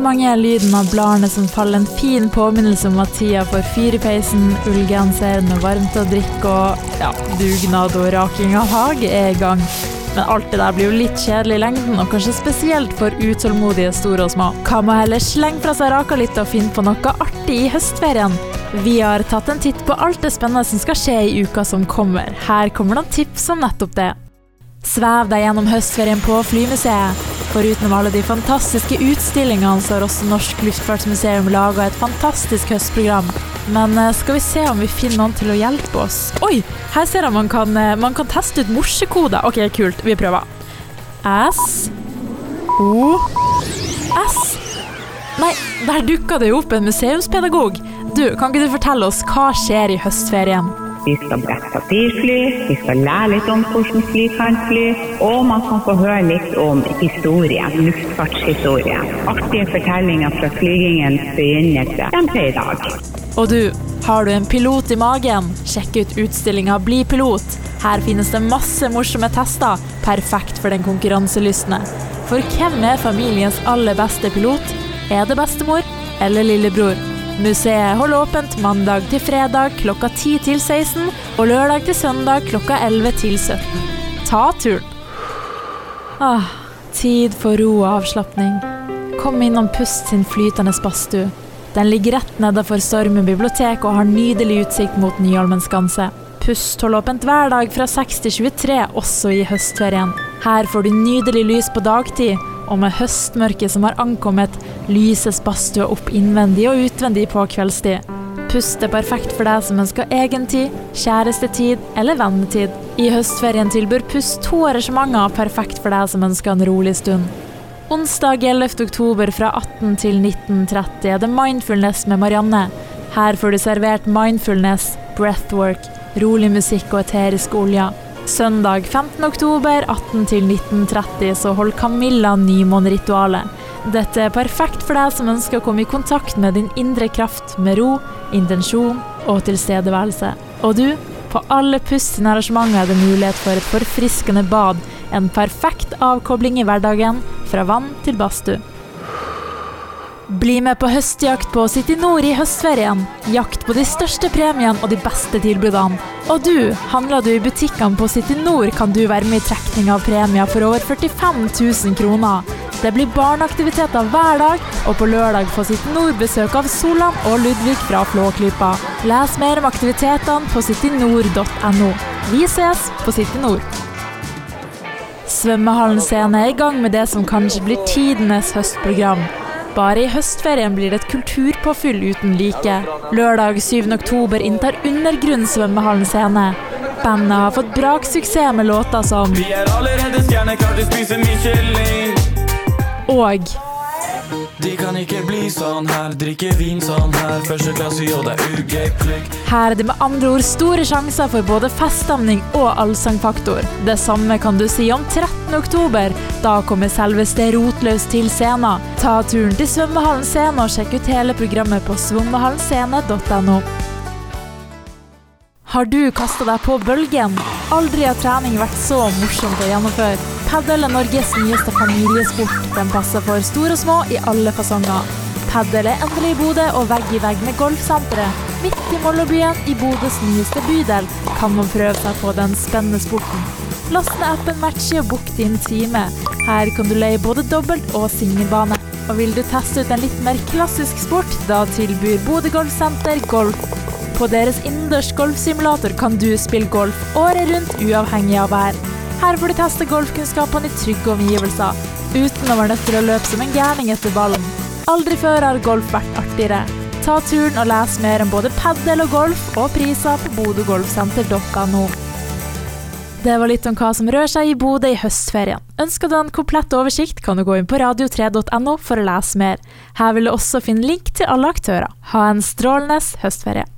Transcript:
mange er lyden av bladene som faller en fin påminnelse om at tida for fyr i peisen, ullgenser med varmt å drikke og ja, dugnad og raking av hage er i gang. Men alt det der blir jo litt kjedelig i lengden, og kanskje spesielt for utålmodige store og små. Hva med heller slenge fra seg raka litt og finne på noe artig i høstferien? Vi har tatt en titt på alt det spennende som skal skje i uka som kommer. Her kommer noen tips om nettopp det. Svev deg gjennom høstferien på Flymuseet. Foruten alle de fantastiske utstillingene, så har også Norsk Luftfartsmuseum laga et fantastisk høstprogram. Men eh, skal vi se om vi finner noen til å hjelpe oss. Oi! Her ser jeg man kan, eh, man kan teste ut morsekoder. OK, kult. Vi prøver. S O S Nei, der dukka det jo opp en museumspedagog. Du, kan ikke du fortelle oss hva skjer i høstferien? Vi skal brette papirfly, vi skal lære litt om hvordan fly kan fly, og man kan få høre litt om historien, luftfartshistorien. Artige fortellinger fra flygingens begynnelse frem til i dag. Og du, har du en pilot i magen? Sjekk ut utstillinga Bli pilot. Her finnes det masse morsomme tester, perfekt for den konkurranselystne. For hvem er familiens aller beste pilot? Er det bestemor eller lillebror? Museet holder åpent mandag til fredag klokka 10 til 16 og lørdag til søndag klokka 11 til 17. Ta turen. Ah, tid for ro og avslapning. Kom innom Pust sin flytende badstue. Den ligger rett nedenfor Stormen bibliotek og har nydelig utsikt mot Nyholmen skanse. Pust holder åpent hver dag fra 6 til 23, også i høstferien. Her får du nydelig lys på dagtid, og med høstmørket som har ankommet, lyses badstua opp innvendig og utvendig på kveldstid. Pust er perfekt for deg som ønsker egentid, kjærestetid eller vennetid. I høstferien tilbyr Pust to arrangementer perfekt for deg som ønsker en rolig stund. Onsdag 11. oktober fra 18 til 19.30 er det Mindfulness med Marianne. Her får du servert mindfulness, breathwork, rolig musikk og eteriske oljer. Søndag 15. oktober 18 til 19.30 så holder Camilla nymåneritualet. Dette er perfekt for deg som ønsker å komme i kontakt med din indre kraft med ro, intensjon og tilstedeværelse. Og du, på alle Pust sine arrangementer er det mulighet for et forfriskende bad, en perfekt avkobling i hverdagen, fra vann til badstue. Bli med på høstjakt på City Nord i høstferien. Jakt på de største premiene og de beste tilbudene. Og du, handler du i butikkene på City Nord, kan du være med i trekning av premier for over 45 000 kroner. Det blir barneaktiviteter hver dag, og på lørdag får City Nord besøk av Solan og Ludvig fra Flåklypa. Les mer om aktivitetene på citynord.no. Vi ses på City Nord. Svømmehallen Scene er i gang med det som kanskje blir tidenes høstprogram. Bare i høstferien blir det et kulturpåfyll uten like. Lørdag 7. oktober inntar Undergrunn svømmehallen scene. Bandet har fått braksuksess med låter som Vi er allerede stjerner, klart vi spiser kylling. Og De kan ikke bli sånn her, drikke vin sånn her. Første klasse, jo, det er ugøy klikk. her er det med andre ord store sjanser for både feststemning og allsangfaktor. Det samme kan du si om 13. oktober. Da kommer selveste Rotløs til scenen. Ta turen til svømmehallen scene og sjekk ut hele programmet på svømmehallenscene.no. Har du kasta deg på bølgen? Aldri har trening vært så morsomt å gjennomføre. Padel er Norges nyeste familiesport. Den passer for store og små i alle fasonger. Padel er endelig i Bodø og vegg i vegg med golfsenteret. Midt i Mollobyen, i Bodøs nyeste bydel, kan man prøve seg på den spennende sporten. Last ned appen Matchy og book din time. Her kan du leie både dobbelt- og singelbane. Og vil du teste ut en litt mer klassisk sport, da tilbyr Bodø Golfsenter golf. På deres innendørs golfsimulator kan du spille golf året rundt, uavhengig av vær. Her får du teste golfkunnskapene i trygge omgivelser, uten å være nødt til å løpe som en gærning etter ballen. Aldri før har golf vært artigere. Ta turen og les mer om både padel og golf, og priser på bodøgolfsenter.no. Det var litt om hva som rører seg i Bodø i høstferien. Ønsker du en komplett oversikt, kan du gå inn på radio3.no for å lese mer. Her vil du også finne link til alle aktører. Ha en strålende høstferie.